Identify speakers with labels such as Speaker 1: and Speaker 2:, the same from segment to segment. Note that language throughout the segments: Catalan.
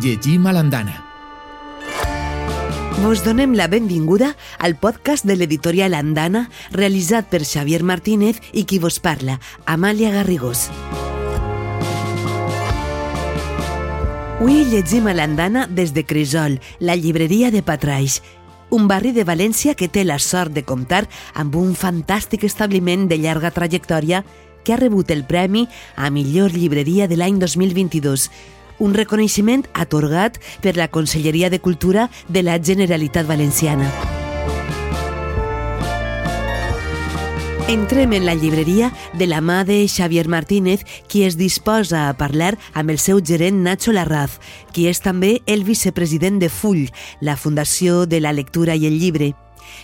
Speaker 1: Llegim a l'andana.
Speaker 2: Vos donem la benvinguda al podcast de l'editorial Andana, realitzat per Xavier Martínez i qui vos parla, Amàlia Garrigós. Avui llegim a l'Andana des de Crisol, la llibreria de Patraix, un barri de València que té la sort de comptar amb un fantàstic establiment de llarga trajectòria que ha rebut el premi a millor llibreria de l'any 2022, un reconeixement atorgat per la Conselleria de Cultura de la Generalitat Valenciana. Entrem en la llibreria de la mà de Xavier Martínez, qui es disposa a parlar amb el seu gerent Nacho Larraz, qui és també el vicepresident de Full, la Fundació de la Lectura i el Llibre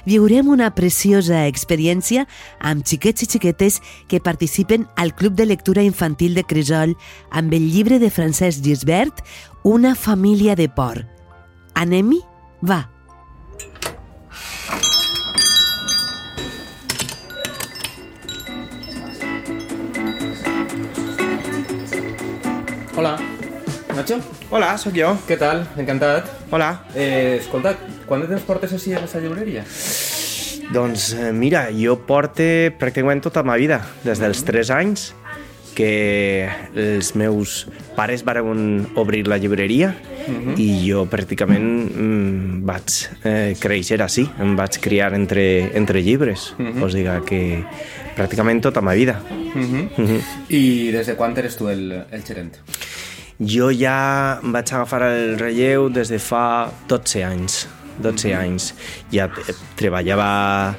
Speaker 2: viurem una preciosa experiència amb xiquets i xiquetes que participen al Club de Lectura Infantil de Crisol amb el llibre de Francesc Gisbert, Una família de por. Anem-hi? Va!
Speaker 3: Hola, Nacho?
Speaker 4: Hola, sóc jo.
Speaker 3: Què tal? Encantat.
Speaker 4: Hola.
Speaker 3: Eh, escolta, quant de temps portes així a aquesta llibreria?
Speaker 4: Doncs eh, mira, jo porte pràcticament tota la meva vida, des dels 3 anys, que els meus pares van obrir la llibreria i jo pràcticament mm, vaig eh, créixer així, em vaig criar entre, entre llibres, o sigui que pràcticament tota la meva vida.
Speaker 3: I des de quan eres tu el, el gerent?
Speaker 4: Jo ja vaig agafar el relleu des de fa 12 anys. 12 anys. Ja treballava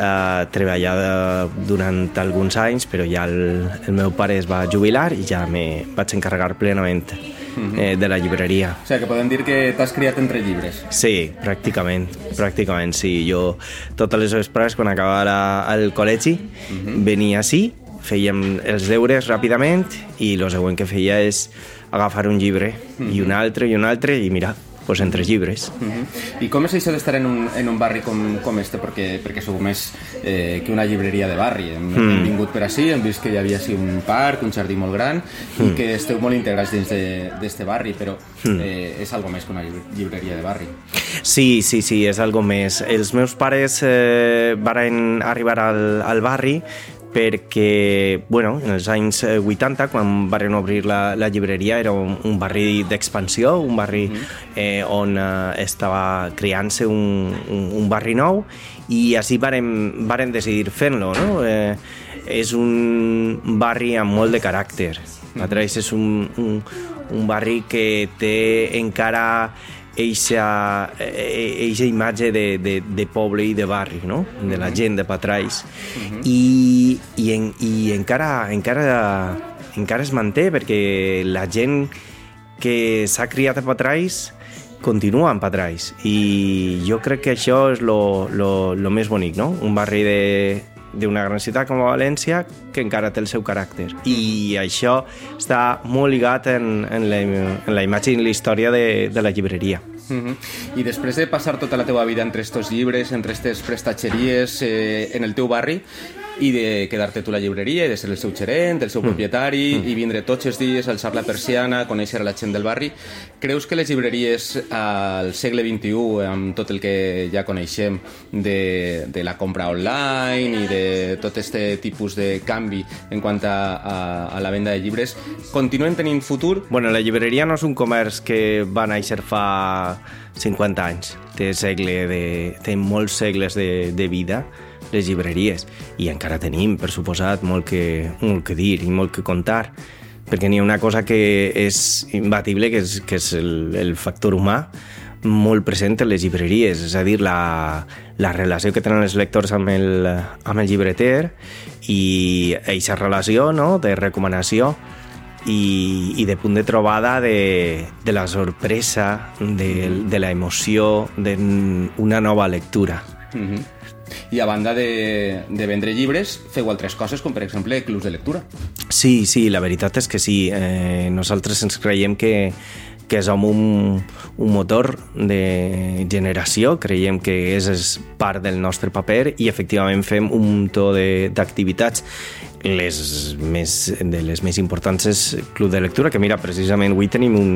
Speaker 4: eh, treballava durant alguns anys, però ja el, el meu pare es va jubilar i ja me vaig encarregar plenament eh, de la llibreria.
Speaker 3: O sigui, que podem dir que t'has criat entre llibres.
Speaker 4: Sí, pràcticament, pràcticament, sí. Jo totes les vesprades, quan acabava el col·legi, venia així, fèiem els deures ràpidament i el següent que feia és agafar un llibre i un altre i un altre i mira, pues entre llibres.
Speaker 3: Uh -huh. I com és això d'estar en, un, en un barri com, com este? Perquè, perquè sou més eh, que una llibreria de barri. Hem, mm. hem vingut per així, hem vist que hi havia així un parc, un jardí molt gran, mm. i que esteu molt integrats dins d'este de, barri, però eh, és algo més que una llibreria de barri.
Speaker 4: Sí, sí, sí, és algo més. Els meus pares eh, van arribar al, al barri perquè, bueno, en els anys 80, quan van obrir la, la llibreria, era un, un barri d'expansió, un barri mm -hmm. eh, on eh, estava creant-se un, un, un barri nou i així varen, varen decidir fer-lo, no? Eh, és un barri amb molt de caràcter. Matreix és un, un, un barri que té encara eixa, eixa imatge de, de, de poble i de barri, no? de la gent de Patraix. Uh -huh. I, i, en, i encara, encara, encara es manté perquè la gent que s'ha criat a Patraix continua en Patraix i jo crec que això és lo, lo, lo més bonic, no? Un barri de, d'una gran ciutat com a València que encara té el seu caràcter i això està molt ligat en, en, la, en la imatge i en la història de, de la llibreria.
Speaker 3: Uh -huh. I després de passar tota la teva vida entre estos llibres, entre aquestes prestatgeries eh, en el teu barri, i de quedar-te tu la llibreria i de ser el seu gerent, el seu propietari mm. i vindre tots els dies a alçar la persiana, conèixer la gent del barri. Creus que les llibreries al segle XXI, amb tot el que ja coneixem de, de la compra online i de tot aquest tipus de canvi en quant a, a, a la venda de llibres, continuen tenint futur?
Speaker 4: Bueno, la llibreria no és un comerç que va néixer fa 50 anys. Té, segle de, té molts segles de, de vida les llibreries i encara tenim, per suposat, molt que, molt que dir i molt que contar perquè n'hi ha una cosa que és imbatible, que és, que és el, el factor humà, molt present en les llibreries, és a dir, la, la relació que tenen els lectors amb el, amb el llibreter i aquesta relació no? de recomanació i, i de punt de trobada de, de la sorpresa, de, de la emoció d'una nova lectura.
Speaker 3: Mm -hmm. I a banda de, de vendre llibres, feu altres coses, com per exemple clubs de lectura.
Speaker 4: Sí, sí, la veritat és que sí. Eh, nosaltres ens creiem que, que som un, un motor de generació, creiem que és, és part del nostre paper i efectivament fem un muntó d'activitats les més, de les més importants és Club de Lectura, que mira, precisament avui tenim un,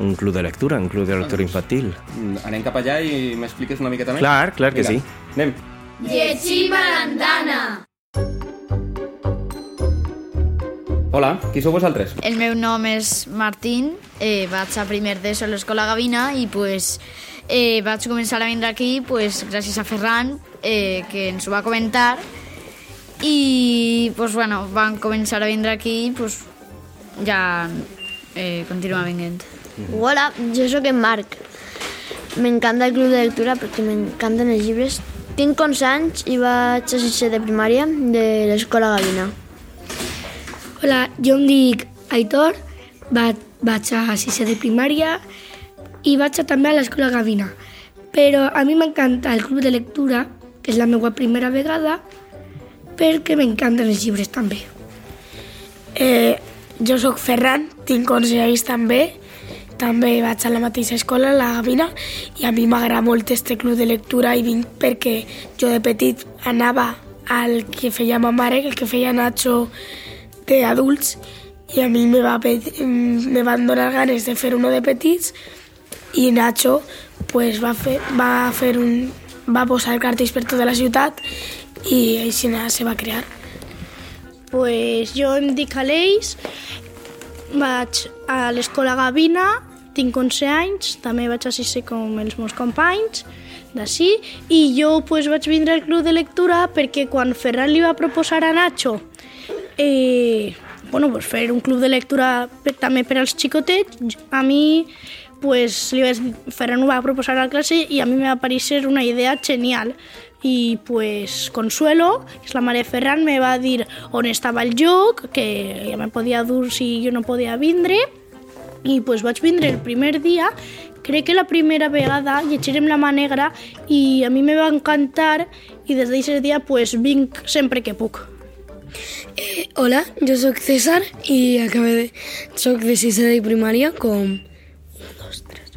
Speaker 4: un club de lectura, un club de lectura infantil.
Speaker 3: Mm, Anem cap allà i m'expliques una miqueta més?
Speaker 4: Clar, clar que sí.
Speaker 3: Anem.
Speaker 5: Llegim a l'andana.
Speaker 3: Hola, qui sou vosaltres?
Speaker 5: El meu nom és Martín, eh, vaig a primer d'ESO a l'escola Gavina i pues, eh, vaig començar a vindre aquí pues, gràcies a Ferran, eh, que ens ho va comentar i pues, bueno, van començar a vindre aquí i pues, ja eh, continua vinguent.
Speaker 6: Hola, jo sóc en Marc. M'encanta el club de lectura perquè m'encanten els llibres. Tinc 11 anys i vaig a sisè de primària de l'escola Gavina.
Speaker 7: Hola, jo em dic Aitor, vaig, vaig a sisè de primària i vaig a, també a l'escola Gavina. Però a mi m'encanta el club de lectura, que és la meva primera vegada, perquè m'encanten els llibres també.
Speaker 8: Eh, jo sóc Ferran, tinc 11 anys també, també vaig a la mateixa escola, la Gavina, i a mi m'agrada molt este club de lectura i vinc perquè jo de petit anava al que feia ma mare, el que feia Nacho d'adults, i a mi me, va, me van donar ganes de fer uno de petits i Nacho pues, va, fer, va, fer un, va posar cartells per tota la ciutat i així se va crear.
Speaker 7: Pues jo em dic Aleix, vaig a l'escola Gavina, tinc 11 anys, també vaig a sisè com els meus companys d'ací, i jo pues, vaig vindre al club de lectura perquè quan Ferran li va proposar a Nacho eh, bueno, pues, fer un club de lectura per, també per als xicotets, a mi pues, li vaig, Ferran ho va proposar a la classe i a mi me va parecer una idea genial. I pues Consuelo, que és la mare Ferran, me va dir on estava el joc, que ja me podia dur si jo no podia vindre, i pues vaig vindre el primer dia, crec que la primera vegada llegirem La mà negra i a mi me va encantar i des d'aquest dia pues vinc sempre que puc.
Speaker 9: Eh, hola, jo sóc César i acabé de... Soc de sisè de primària com... Un, dos, tres,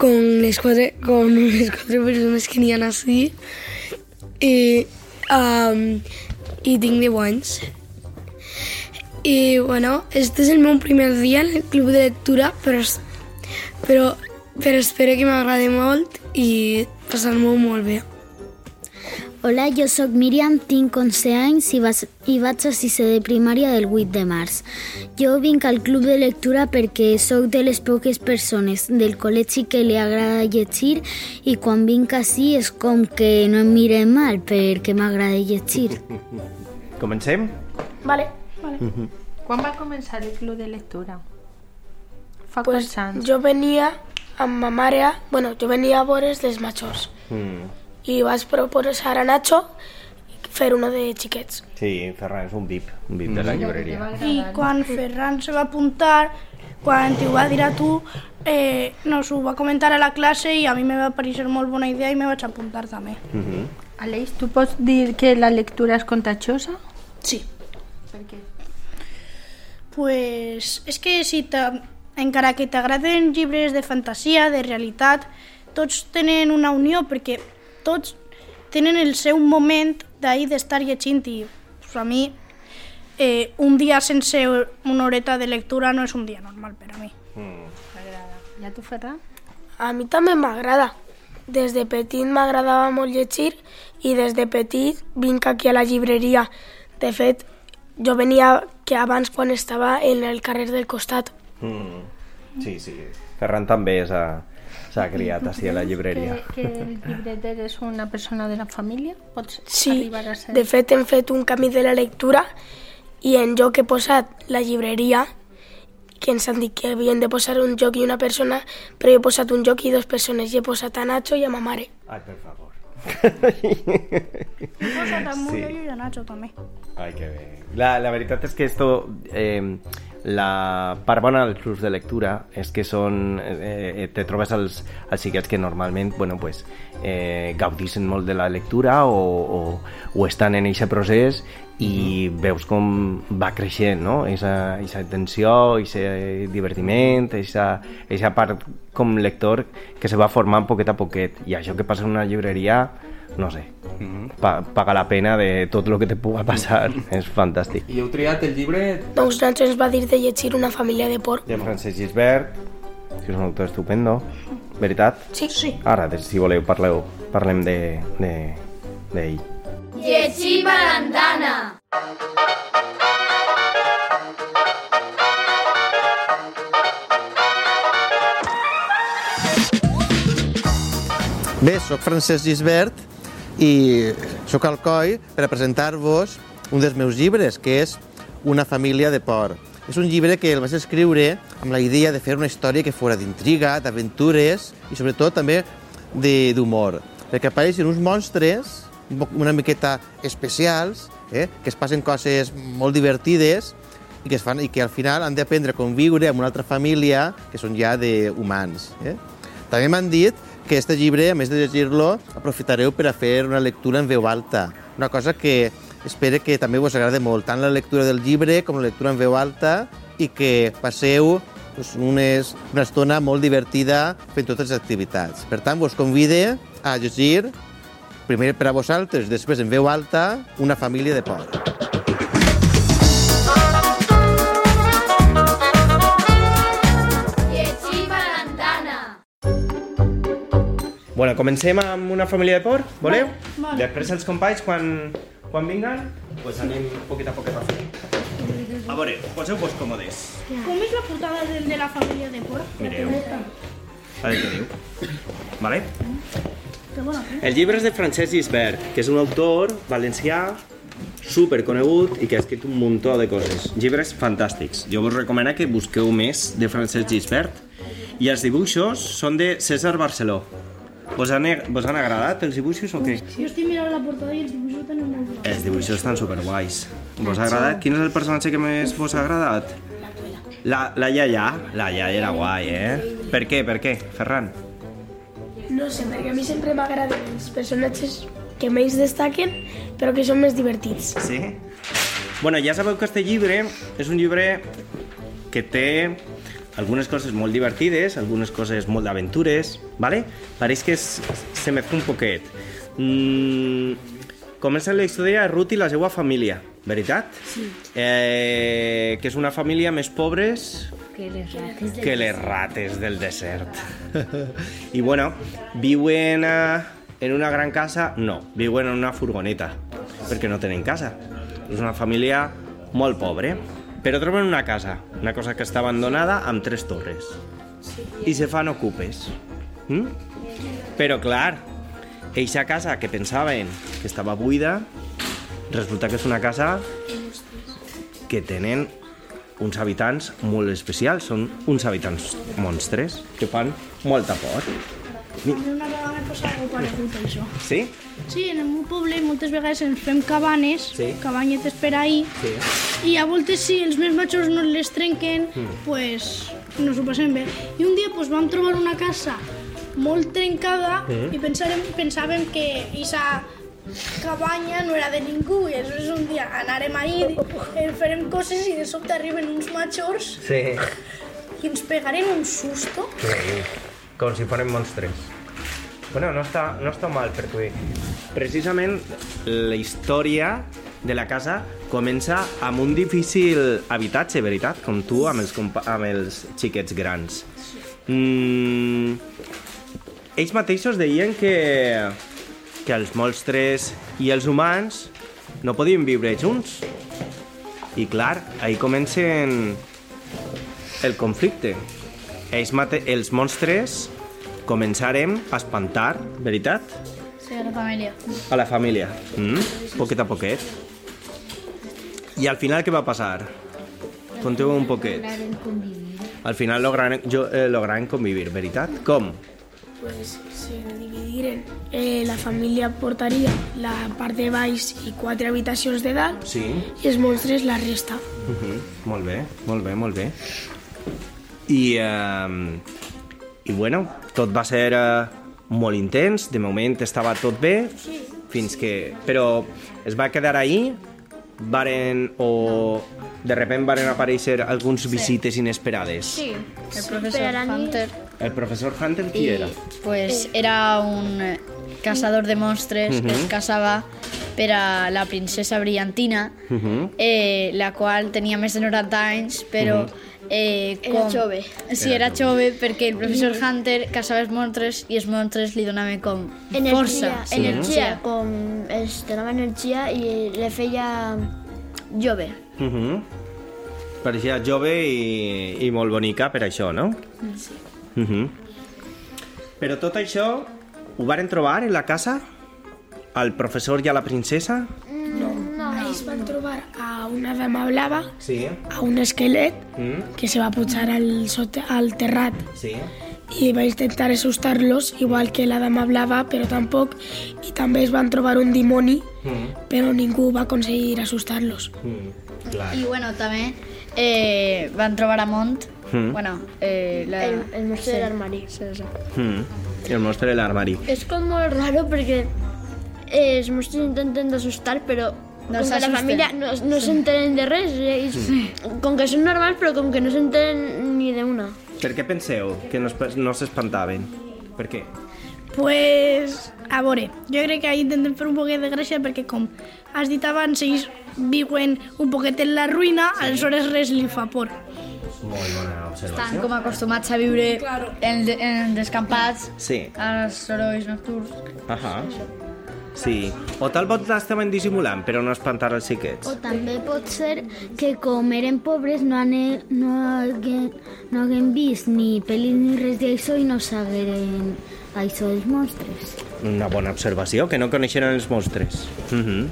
Speaker 9: con les quatre, con les quatre persones que n'hi ha així i, um, i tinc 10 anys. I, bueno, este és el meu primer dia en el club de lectura, però, però, però espero que m'agradi molt i passar-m'ho molt bé.
Speaker 10: Hola, jo sóc Míriam, tinc 11 anys i, vas, i vaig a sisè de primària del 8 de març. Jo vinc al club de lectura perquè sóc de les poques persones del col·legi que li agrada llegir i quan vinc així és com que no em miren mal perquè m'agrada llegir.
Speaker 4: Comencem?
Speaker 8: Vale.
Speaker 11: Quan va començar el club de lectura? Fa
Speaker 8: Pues
Speaker 11: quants anys?
Speaker 8: jo venia amb ma mare, bueno, jo venia a veure els majors
Speaker 4: Mm.
Speaker 8: I vaig proposar a Nacho fer uno de xiquets.
Speaker 4: Sí, Ferran és un VIP, un VIP de la llibreria.
Speaker 7: I quan Ferran se va apuntar, quan t'ho va dir a tu, eh, nos ho va comentar a la classe i a mi me va parecer molt bona idea i me vaig apuntar també.
Speaker 4: Mm -hmm.
Speaker 11: Aleix, tu pots dir que la lectura és contagiosa?
Speaker 7: Sí.
Speaker 11: Per què?
Speaker 7: Pues és que si encara que t'agraden llibres de fantasia, de realitat, tots tenen una unió perquè tots tenen el seu moment d'ahir d'estar llegint i pues, a mi eh, un dia sense una horeta de lectura no és un dia normal per a mi.
Speaker 11: T'agrada. I a tu, Ferran?
Speaker 8: A mi també m'agrada. Des de petit m'agradava molt llegir i des de petit vinc aquí a la llibreria. De fet, jo venia que abans quan estava en el carrer del costat.
Speaker 4: Mm. Sí, sí. Ferran també s'ha s'ha criat així a la llibreria.
Speaker 11: Que, que el llibreter és una persona de la família? Pots
Speaker 8: Sí,
Speaker 11: arribar a ser...
Speaker 8: de fet hem fet un camí de la lectura i en joc he posat la llibreria que ens han dit que havien de posar un joc i una persona, però jo he posat un joc i dues persones, i he posat a Nacho i a ma mare.
Speaker 4: Ai, per favor.
Speaker 7: He posat a
Speaker 4: Sí.
Speaker 7: sí. i a Nacho també.
Speaker 4: Ai, que bé. La, la veritat és que esto, eh, la part bona dels clubs de lectura és que són, eh, eh, te trobes els, els xiquets que normalment bueno, pues, eh, gaudissin molt de la lectura o, o, o estan en aquest procés i veus com va creixent, no? Eixa, eixa tensió, eixa divertiment, eixa part com lector que se va formant poquet a poquet. I això que passa en una llibreria, no sé, pa paga la pena de tot el que te puga passar. És fantàstic.
Speaker 3: I heu triat el llibre
Speaker 8: Doncs Nacho ens va dir de llegir una família de porc.
Speaker 4: De Francesc Gisbert, que és un autor estupendo. Veritat?
Speaker 8: Sí. sí.
Speaker 4: Ara, si voleu, parleu, parlem de, de, d'ell.
Speaker 12: Llegim a l'andana.
Speaker 13: Bé, sóc Francesc Gisbert i sóc al COI per a presentar-vos un dels meus llibres, que és Una família de por. És un llibre que el vaig escriure amb la idea de fer una història que fora d'intriga, d'aventures i sobretot també de- d'humor, perquè apareixen uns monstres una miqueta especials, eh? que es passen coses molt divertides i que, es fan, i que al final han d'aprendre a conviure amb una altra família que són ja d'humans. Eh? També m'han dit que este llibre, a més de llegir-lo, aprofitareu per a fer una lectura en veu alta. Una cosa que espero que també us agrade molt, tant la lectura del llibre com la lectura en veu alta i que passeu doncs, unes, una estona molt divertida fent totes les activitats. Per tant, vos convide a llegir, primer per a vosaltres, després en veu alta, Una família de por.
Speaker 4: Bueno, comencem amb una família de por, voleu?
Speaker 7: vale.
Speaker 4: Després els companys, quan, quan vinguen, pues anem poquet a poquet a fer. A veure, poseu-vos còmodes.
Speaker 7: Com és la portada del de la família de por?
Speaker 4: Mireu. A veure què diu. Vale? El llibre és de Francesc Gisbert, que és un autor valencià super conegut i que ha escrit un muntó de coses. Llibres fantàstics. Jo vos recomano que busqueu més de Francesc Gisbert. I els dibuixos són de César Barceló. Vos han, vos han agradat els dibuixos o què?
Speaker 7: Jo estic mirant la portada i els dibuixos tenen molt bé.
Speaker 4: Els dibuixos estan superguais. Vos ha agradat? Quin és el personatge que més vos ha agradat? La, la iaia. La iaia era guai, eh? Per què? Per què, Ferran?
Speaker 8: No sé, perquè a mi sempre m'agraden els personatges que més destaquen, però que són més divertits.
Speaker 4: Sí? Bueno, ja sabeu que este llibre és un llibre que té algunes coses molt divertides, algunes coses molt d'aventures, ¿vale? Pareix que es, se mezcla un poquet. Mm, comença la història de Ruth i la seva família, veritat?
Speaker 10: Sí.
Speaker 4: Eh, que és una família més pobres
Speaker 10: Que les rates
Speaker 4: que les rates del desert. I bueno, viuen eh, en una gran casa? No, viuen en una furgoneta, perquè no tenen casa. És una família molt pobre, però troben una casa, una cosa que està abandonada amb tres torres. I se fan ocupes. Mm? Però clar, eixa casa que pensaven que estava buida, resulta que és una casa que tenen uns habitants molt especials, són uns habitants monstres que fan molta por.
Speaker 7: A mi una vegada m'ha passat algo paregut a això.
Speaker 4: Sí?
Speaker 7: Sí, en el meu poble moltes vegades ens fem cabanes,
Speaker 4: Sí.
Speaker 7: cabanyetes per ahir,
Speaker 4: Sí.
Speaker 7: i a voltes si els més majors no les trenquen,
Speaker 4: Mm.
Speaker 7: pues nos ho passem bé. I un dia pues, vam trobar una casa molt trencada
Speaker 4: Mm.
Speaker 7: i pensàvem, pensàvem que aquesta cabanya no era de ningú i aleshores un dia anàrem ahir, eh, farem coses i de sobte arriben uns majors
Speaker 4: Sí.
Speaker 7: i ens pegaren un susto.
Speaker 4: Com si foren monstres. Bueno, no està, no està mal, perquè precisament la història de la casa comença amb un difícil habitatge, veritat? Com tu, amb els, amb els xiquets grans. Mm, ells mateixos deien que, que els monstres i els humans no podien viure junts. I clar, ahí comencen el conflicte. Ells mate els monstres començarem a espantar, veritat?
Speaker 5: Sí, a la família.
Speaker 4: A la família. Mm? Poquet a poquet. I al final què va passar? Conteu un poquet.
Speaker 10: Lograren convivir.
Speaker 4: Al final lograran, jo, eh, lograran convivir, veritat? Com?
Speaker 8: Pues se dividiren. Eh, la família portaria la part de baix i quatre habitacions de dalt
Speaker 4: Sí.
Speaker 8: i els monstres la resta.
Speaker 4: Uh -huh. Molt bé, molt bé, molt bé. I, eh, i bueno, tot va ser eh, molt intens, de moment estava tot bé, fins que... Però es va quedar ahí varen o de repente varen aparèixer alguns visites inesperades.
Speaker 5: Sí, el professor Hunter.
Speaker 4: El professor Hunter qui
Speaker 5: I,
Speaker 4: era?
Speaker 5: Pues era un cazador de monstres que es casava per a la princesa brillantina,
Speaker 4: Mhm.
Speaker 5: eh, la qual tenia més de 90 anys, però...
Speaker 4: Mhm.
Speaker 5: Eh,
Speaker 6: Era jove.
Speaker 5: Sí,
Speaker 4: Era
Speaker 5: era jove perquè el professor Hunter casava els monstres i els monstres li donaven com
Speaker 6: Energia,
Speaker 5: força.
Speaker 6: sí. energia, com es donava energia i le feia jove.
Speaker 4: Uh -huh. Pareixia jove i, i molt bonica per això, no?
Speaker 6: Sí.
Speaker 4: Uh -huh. Però tot això ho varen trobar en la casa? Al professor i a la princesa?
Speaker 8: No, no. Ells van trobar a una dama blava,
Speaker 4: Sí.
Speaker 8: a un esquelet,
Speaker 4: Mm.
Speaker 8: que se va pujar al, sote, al terrat
Speaker 4: Sí.
Speaker 8: i va intentar assustar-los, igual que la dama blava, però tampoc. I també es van trobar un dimoni,
Speaker 4: Mm.
Speaker 8: però ningú va aconseguir assustar-los.
Speaker 4: Mm. Clar.
Speaker 5: I bueno, també eh, van trobar a Mont,
Speaker 4: Mm.
Speaker 5: bueno, eh, la...
Speaker 6: El, el monstre
Speaker 5: sí.
Speaker 6: de l'armari.
Speaker 5: Sí, sí.
Speaker 4: Mm. El monstre de l'armari.
Speaker 6: És com molt raro perquè eh, els monstres intenten d'assustar, però
Speaker 5: No
Speaker 6: com que la família no, no s'entenen de res. Ells,
Speaker 4: Sí.
Speaker 6: Com que són normals, però com que no s'entenen ni d'una.
Speaker 4: Per què penseu que no, no s'espantaven? Per què?
Speaker 7: Pues, a veure, jo crec que ahí intentem fer un poquet de gràcia perquè com has dit abans, ells viuen un poquet en la ruïna, sí. aleshores res li fa por.
Speaker 4: Molt bona observació.
Speaker 5: Estan com acostumats a viure
Speaker 7: Claro.
Speaker 5: en, en descampats,
Speaker 4: Sí.
Speaker 5: als sorolls nocturns.
Speaker 4: Ahà. Sí. O tal volta estaven dissimulant, però no espantar els xiquets.
Speaker 10: O també pot ser que com eren pobres no, ane, no, haguem, no haguem vist ni pel·lis ni res d'això i no saberen això dels monstres.
Speaker 4: Una bona observació, que no coneixeren els monstres. Uh -huh.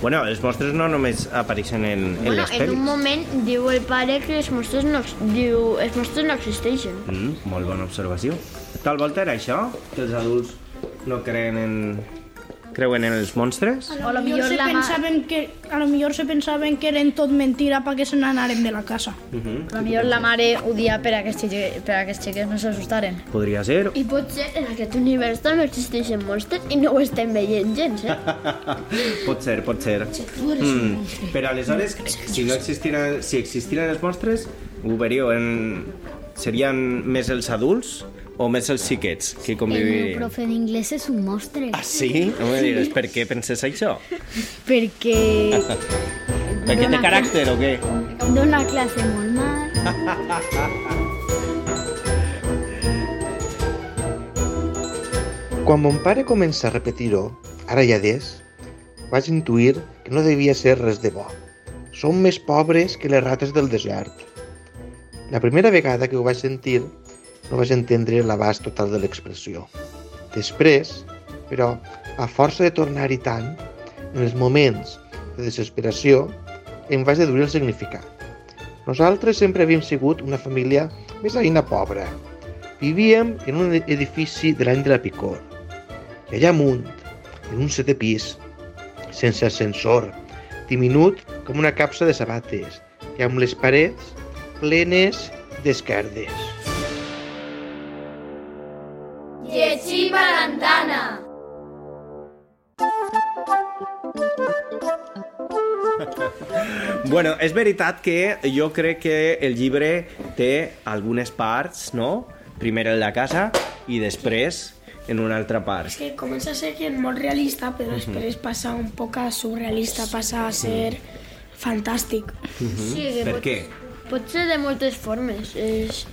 Speaker 4: Bueno, els monstres no només apareixen en, en
Speaker 6: Bueno,
Speaker 4: les
Speaker 6: en un
Speaker 4: pel·lis.
Speaker 6: moment diu el pare que els monstres no, diu, els monstres no existeixen.
Speaker 4: Mm, molt bona observació. Tal volta era això, que els adults no creen en... creuen en els monstres?
Speaker 7: A lo millor se pensaven que a lo millor se pensaven que eren tot mentira perquè se n'anaren de la casa.
Speaker 4: Uh -huh.
Speaker 5: A millor la mare ho dia per a que els xiques, per a que els xiques no s'assustaren.
Speaker 4: Podria ser.
Speaker 6: I pot ser en aquest univers també existeixen monstres i no ho estem veient gens, eh?
Speaker 4: pot ser, pot ser. Mm. Però aleshores, si no existiran, si existiran els monstres, ho veieu, en... serien més els adults o més els xiquets que
Speaker 10: El meu profe d'inglès és un monstre.
Speaker 4: Ah, sí? No me digues, per què penses això?
Speaker 10: Perquè
Speaker 4: Perquè té caràcter o què?
Speaker 10: dona classe molt mal.
Speaker 13: Quan mon pare comença a repetir-ho, ara ja des, vaig intuir que no devia ser res de bo. Som més pobres que les rates del desert. La primera vegada que ho vaig sentir, no vaig entendre l'abast total de l'expressió. Després, però, a força de tornar-hi tant, en els moments de desesperació, em vaig deduir el significat. Nosaltres sempre havíem sigut una família més veïna pobra. Vivíem en un edifici de l'any de la picor. Allà amunt, en un setè pis, sense ascensor, diminut com una capsa de sabates i amb les parets plenes d'esquerdes.
Speaker 4: Bueno, és veritat que jo crec que el llibre té algunes parts, no? Primer en la casa i després en una altra part.
Speaker 8: És que comença a ser molt realista, però
Speaker 4: Mhm.
Speaker 8: després passa un poc a surrealista, passa a ser fantàstic.
Speaker 4: Mhm.
Speaker 6: Sí, que
Speaker 4: Per
Speaker 6: pot-
Speaker 4: què?
Speaker 6: Pot ser de moltes formes. És...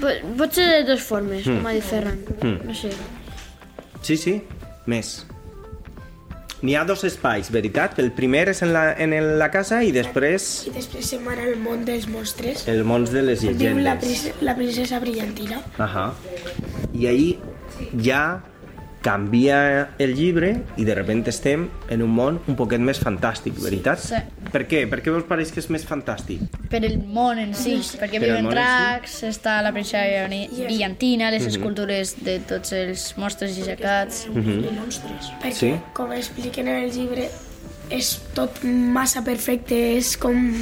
Speaker 6: Pot, pot ser de dues formes,
Speaker 4: Mm.
Speaker 6: com ha dit Ferran.
Speaker 4: Mm.
Speaker 6: No sé.
Speaker 4: Sí, sí, més. N'hi ha dos espais, veritat? El primer és en la, en la casa i després
Speaker 8: I després se'n van al món dels monstres.
Speaker 4: el mons de les
Speaker 8: Diu la,
Speaker 4: llegendes.
Speaker 8: prince- la princesa brillantina.
Speaker 4: Ahà. I ahí ja canvia el llibre i de repente estem en un món un poquet més fantàstic, veritat?
Speaker 5: Sí.
Speaker 4: Per què? Per què vos pareix que és més fantàstic?
Speaker 5: Per el món en si, perquè
Speaker 4: Per
Speaker 5: viuen dracs, està la princesa brillantina, les
Speaker 4: Mhm.
Speaker 5: escultures de tots els monstres dissecats.
Speaker 4: Mhm.
Speaker 8: I monstres. Perquè,
Speaker 4: Sí.
Speaker 8: com expliquen en el llibre, és tot massa perfecte, és com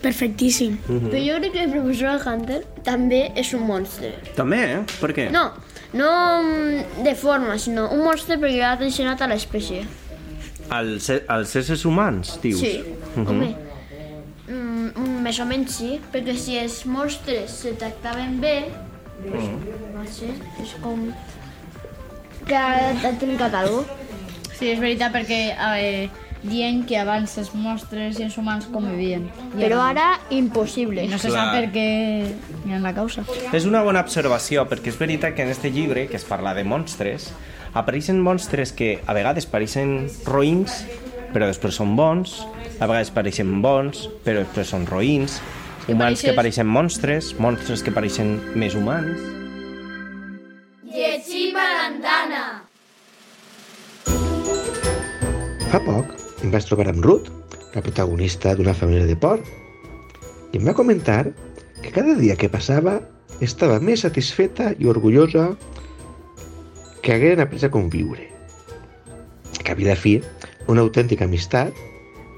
Speaker 8: perfectíssim.
Speaker 4: Mhm.
Speaker 6: Però jo crec que el professor Hunter també és un monstre.
Speaker 4: També, eh? Per què?
Speaker 6: No, no mm, de forma, sinó un monstre perquè ha traicionat a l'espècie.
Speaker 4: als, als éssers humans, dius?
Speaker 6: Sí,
Speaker 4: Mhm.
Speaker 6: home. Mm, més o menys sí, perquè si els monstres se tractaven bé, no sé, és com que ha, trencat alguna cosa.
Speaker 5: Sí, és veritat, perquè eh, dient que abans els monstres i els humans convivien. I
Speaker 6: Però ara, impossible.
Speaker 5: I no se
Speaker 4: Clar.
Speaker 5: sap per què ni en la causa.
Speaker 4: És una bona observació, perquè és veritat que en este llibre, que es parla de monstres, apareixen monstres que a vegades pareixen roïns, però després són bons, a vegades pareixen bons, però després són roïns, humans que pareixen monstres, monstres que pareixen més humans...
Speaker 14: Llegim a l'andana.
Speaker 13: Fa poc em vaig trobar amb Ruth, la protagonista d'una família de por, i em va comentar que cada dia que passava estava més satisfeta i orgullosa que hagueren après a conviure. Que havia de fi, una autèntica amistat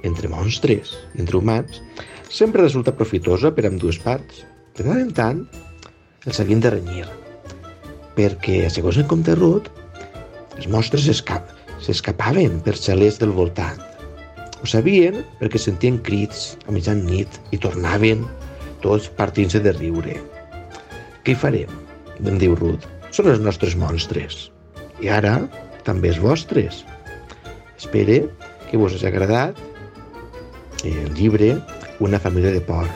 Speaker 13: entre monstres i entre humans sempre resulta profitosa per amb dues parts. De tant en tant, els havien de renyir, perquè, segons en compte Ruth, els monstres s'escap, s'escapaven per xalers del voltant. Ho sabien perquè sentien crits a mitjanit i tornaven tots partint-se de riure. Què hi farem? Em diu Ruth. Són els nostres monstres. I ara també els vostres. Espere que vos hagi agradat el llibre Una família de por,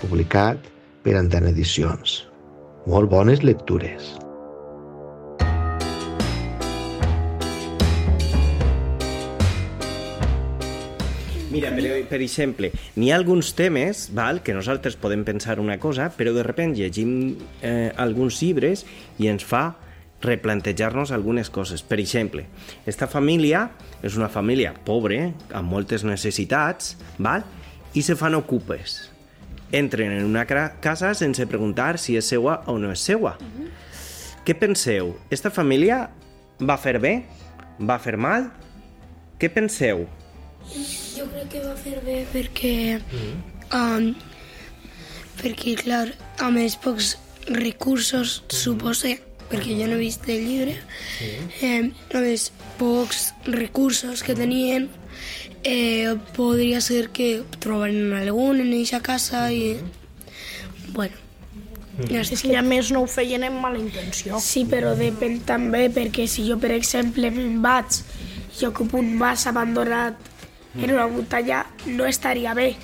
Speaker 13: publicat per Antena Edicions. Molt bones lectures.
Speaker 4: Mira, per, per exemple, n'hi ha alguns temes val, que nosaltres podem pensar una cosa, però de sobte llegim eh, alguns llibres i ens fa replantejar-nos algunes coses. Per exemple, esta família és una família pobre, amb moltes necessitats, val? i se fan ocupes. Entren en una casa sense preguntar si és seua o no és seua. Què penseu? Esta família va fer bé? Va fer mal? Què penseu?
Speaker 8: Jo crec que va fer bé perquè... Um, perquè, clar, amb els pocs recursos, suposa, perquè jo no he vist el llibre, eh, amb els pocs recursos que tenien, eh, podria ser que trobaren algun en aquesta casa i... Bueno, ja
Speaker 7: És que a més no ho feien amb mala intenció.
Speaker 8: Sí, però depèn també, perquè si jo, per exemple, me'n vaig i ocupo un mas abandonat en una muntanya, no estaria bé.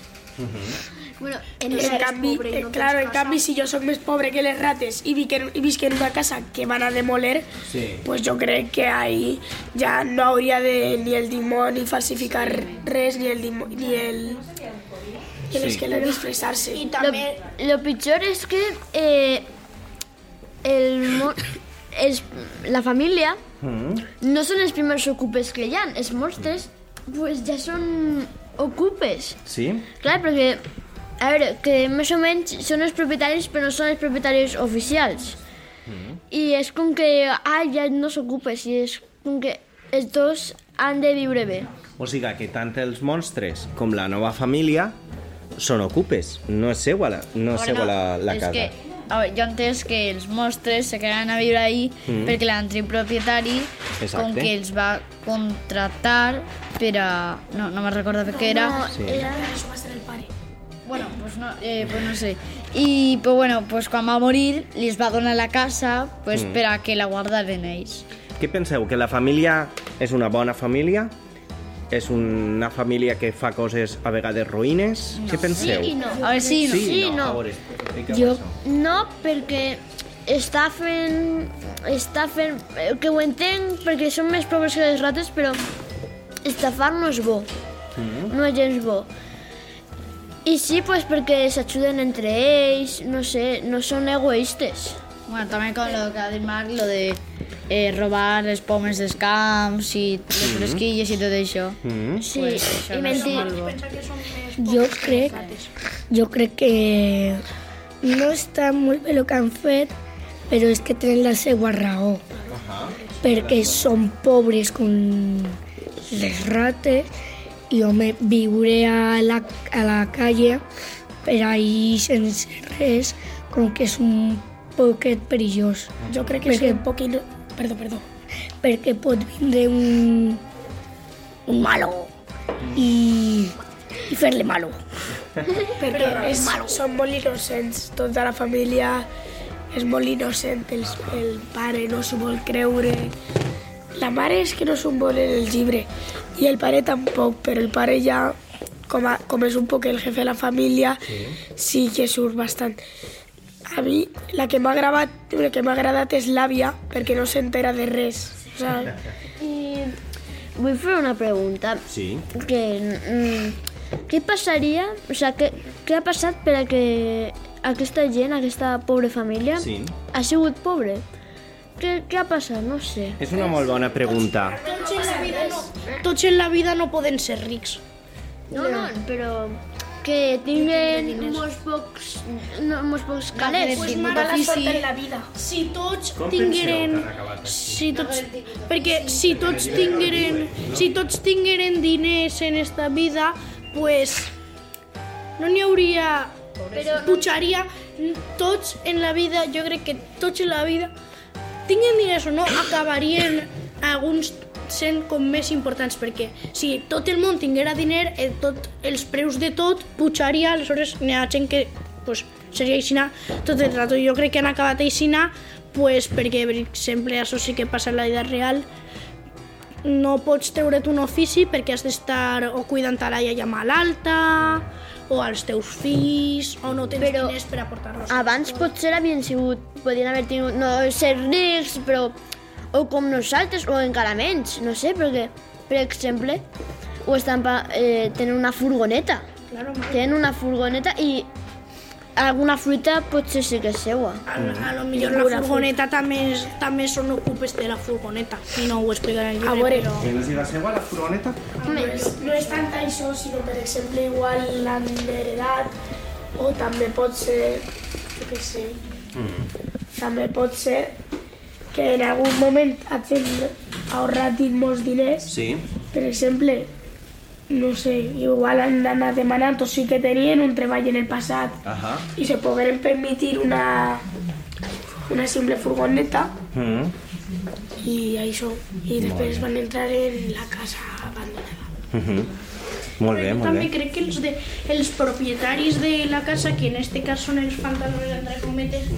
Speaker 6: Bueno,
Speaker 8: En,
Speaker 6: no
Speaker 8: en
Speaker 6: eres
Speaker 8: canvi,
Speaker 6: pobre i
Speaker 8: eh,
Speaker 6: no
Speaker 8: claro,
Speaker 6: tens
Speaker 8: en canvi, si jo sóc més pobre que les rates i, visc en, i visc en una casa que van a demoler,
Speaker 4: Sí.
Speaker 8: pues jo crec que ahí ja no hauria de ni el dimoni falsificar res, ni el, dimo, ni el, ni el
Speaker 6: Sí.
Speaker 8: que disfressar-se. I
Speaker 6: Lo, lo pitjor és que eh, el, mo- els, la família no són els primers ocupes que hi ha. Els monstres pues, ja són ocupes.
Speaker 4: Sí?
Speaker 6: Clar, perquè, a veure, que més o menys són els propietaris, però no són els propietaris oficials. I és com que, ah, ja no s'ocupes, i és com que els dos han de viure bé.
Speaker 4: O sigui que tant els monstres com la nova família són ocupes, no és seua la, no és seua la, la
Speaker 5: és
Speaker 4: casa.
Speaker 5: que, a veure, jo entès que els monstres se quedaran a viure ahí
Speaker 4: Mm.
Speaker 5: perquè l'antic propietari
Speaker 4: Exacte.
Speaker 5: com que els va contractar per a... No, no me'n recordo què era.
Speaker 6: No,
Speaker 4: Sí.
Speaker 6: era...
Speaker 8: el pare.
Speaker 5: Bueno, pues no, eh, pues no sé. I pues bueno, pues quan va morir, li va donar la casa pues,
Speaker 4: Mm.
Speaker 5: per a que la guardaren ells.
Speaker 4: Què penseu? Que la família és una bona família? És una família que fa coses a vegades roïnes? Què penseu?
Speaker 6: Sí i no.
Speaker 5: A veure, sí i no.
Speaker 4: Sí,
Speaker 6: Sí
Speaker 4: no.
Speaker 6: no.
Speaker 4: A veure,
Speaker 6: Jo no, perquè està fent... Està fent... eh, Que ho entenc, perquè són més pobres que les rates, però estafar no és bo. No és gens bo. I sí, pues, perquè s'ajuden entre ells, no sé, no són egoistes.
Speaker 5: Bueno, també con lo que ha dit Marc, lo de eh, robar les pomes dels camps i les
Speaker 8: Mm.
Speaker 5: fresquilles i tot això.
Speaker 4: Mm.
Speaker 6: Sí,
Speaker 5: Pues això
Speaker 6: i
Speaker 5: no
Speaker 6: mentir.
Speaker 9: Jo crec, jo crec que no està molt bé el que han fet, però és que tenen la seva raó. Perquè són pobres com les rates i, home, viure a la, a la calle per ahí sense res, com que és un poquet perillós.
Speaker 8: Jo crec que és un poquet... Perdó, perdó.
Speaker 9: Perquè pot vindre un,
Speaker 8: un malo i, i fer-li malo. Perquè és,
Speaker 6: malo.
Speaker 8: són molt innocents, tota la família és molt innocent, el, el pare no s'ho vol creure, la mare és que no s'ho vol en el llibre i el pare tampoc, però el pare ja, com, a, com és un poc el jefe de la família, sí que surt bastant. A mi la que m'ha agradat, la que m'ha agradat és l'àvia, perquè no s'entera de res. O sea,
Speaker 6: I vull fer una pregunta.
Speaker 4: Sí.
Speaker 6: Que, mm, què passaria, o sigui, què, què ha passat per a que aquesta gent, aquesta pobra família,
Speaker 4: Sí.
Speaker 6: ha sigut pobre? Què, què ha passat? No sé.
Speaker 4: És una molt bona pregunta.
Speaker 7: Tots en la vida no, tots en la vida no poden ser rics.
Speaker 6: No, no, però que tinguen molts pocs, no, molts pocs calés.
Speaker 7: Pues mala sort en la vida. Si tots
Speaker 6: Com
Speaker 7: tingueren... Si tots, perquè si tots tingueren, si tots tingueren diners en esta vida, pues no n'hi hauria... Però pujaria tots en la vida, jo crec que tots en la vida, tinguen diners o no, acabarien alguns sent com més importants, perquè si tot el món tinguera diner, eh, tot, els preus de tot pujaria, aleshores n'hi ha gent que pues, seria aixina tot el rato. Jo crec que han acabat aixina pues, perquè, per exemple, això sí que passa en la vida real, no pots treure't un ofici perquè has d'estar o cuidant a la iaia malalta, o als teus fills, o no tens
Speaker 6: Però
Speaker 7: diners per aportar-los.
Speaker 6: Abans potser havien sigut, podien haver tingut, no ser rics, però o com nosaltres, o encara menys, no sé, perquè, per exemple, o estan pa, eh, tenen una furgoneta.
Speaker 7: Claro,
Speaker 6: tenen una furgoneta i alguna fruita potser sí que és seua.
Speaker 7: A, a lo millor la furgoneta també, és, també són ocupes de la furgoneta, i no ho explicaré el llibre,
Speaker 8: A veure,
Speaker 7: però...
Speaker 4: Que no siga seva la furgoneta?
Speaker 8: No és, no és tant això, sinó per exemple igual l'han heredat o també pot ser, jo què sé, també pot ser que en algun moment hagin ahorrat molts diners,
Speaker 4: Sí.
Speaker 8: per exemple, no sé, igual han anat demanant o sí que tenien un treball en el passat
Speaker 4: Ajá.
Speaker 8: i se pogueren permetir una, una simple furgoneta
Speaker 4: Mm.
Speaker 8: i això, i després van entrar en la casa abandonada.
Speaker 4: Mhm. Molt bé, molt
Speaker 7: també
Speaker 4: bé.
Speaker 7: crec que els, de, els propietaris de la casa, que en este cas són els pantalones entre cometes,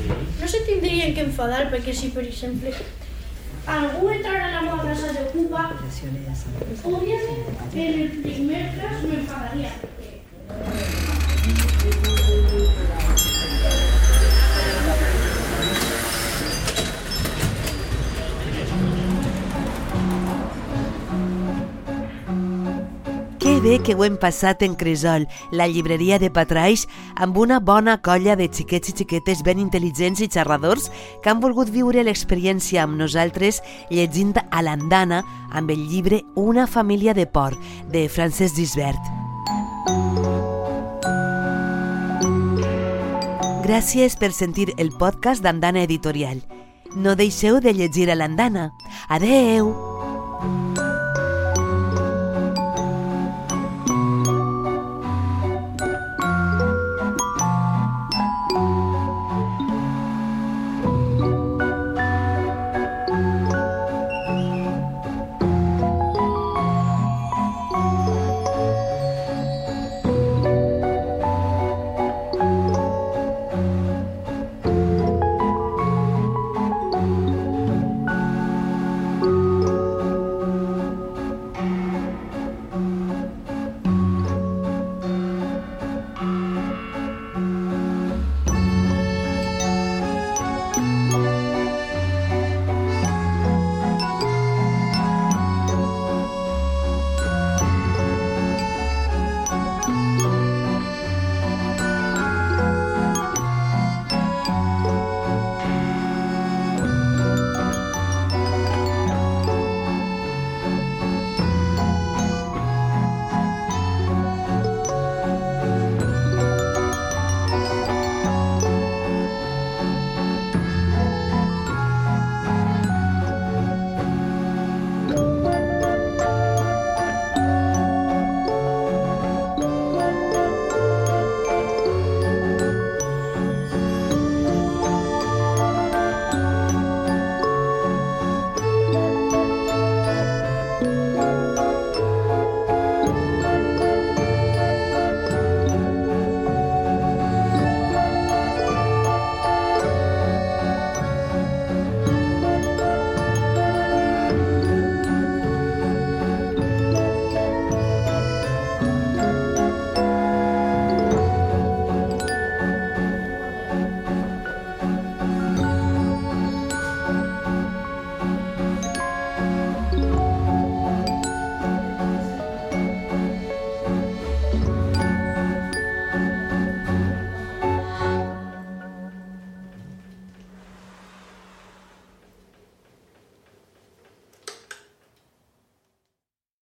Speaker 7: no se tindrien que enfadar, perquè si, per exemple, algú entrara a la meva casa de Cuba, òbviament, en el primer cas m'enfadaria.
Speaker 2: Bé que ho hem passat en Cresol, la llibreria de Patraix, amb una bona colla de xiquets i xiquetes ben intel·ligents i xerradors que han volgut viure l'experiència amb nosaltres llegint a l'andana amb el llibre Una família de por, de Francesc Gisbert. Gràcies per sentir el podcast d'Andana Editorial. No deixeu de llegir a l'Andana. Adeu!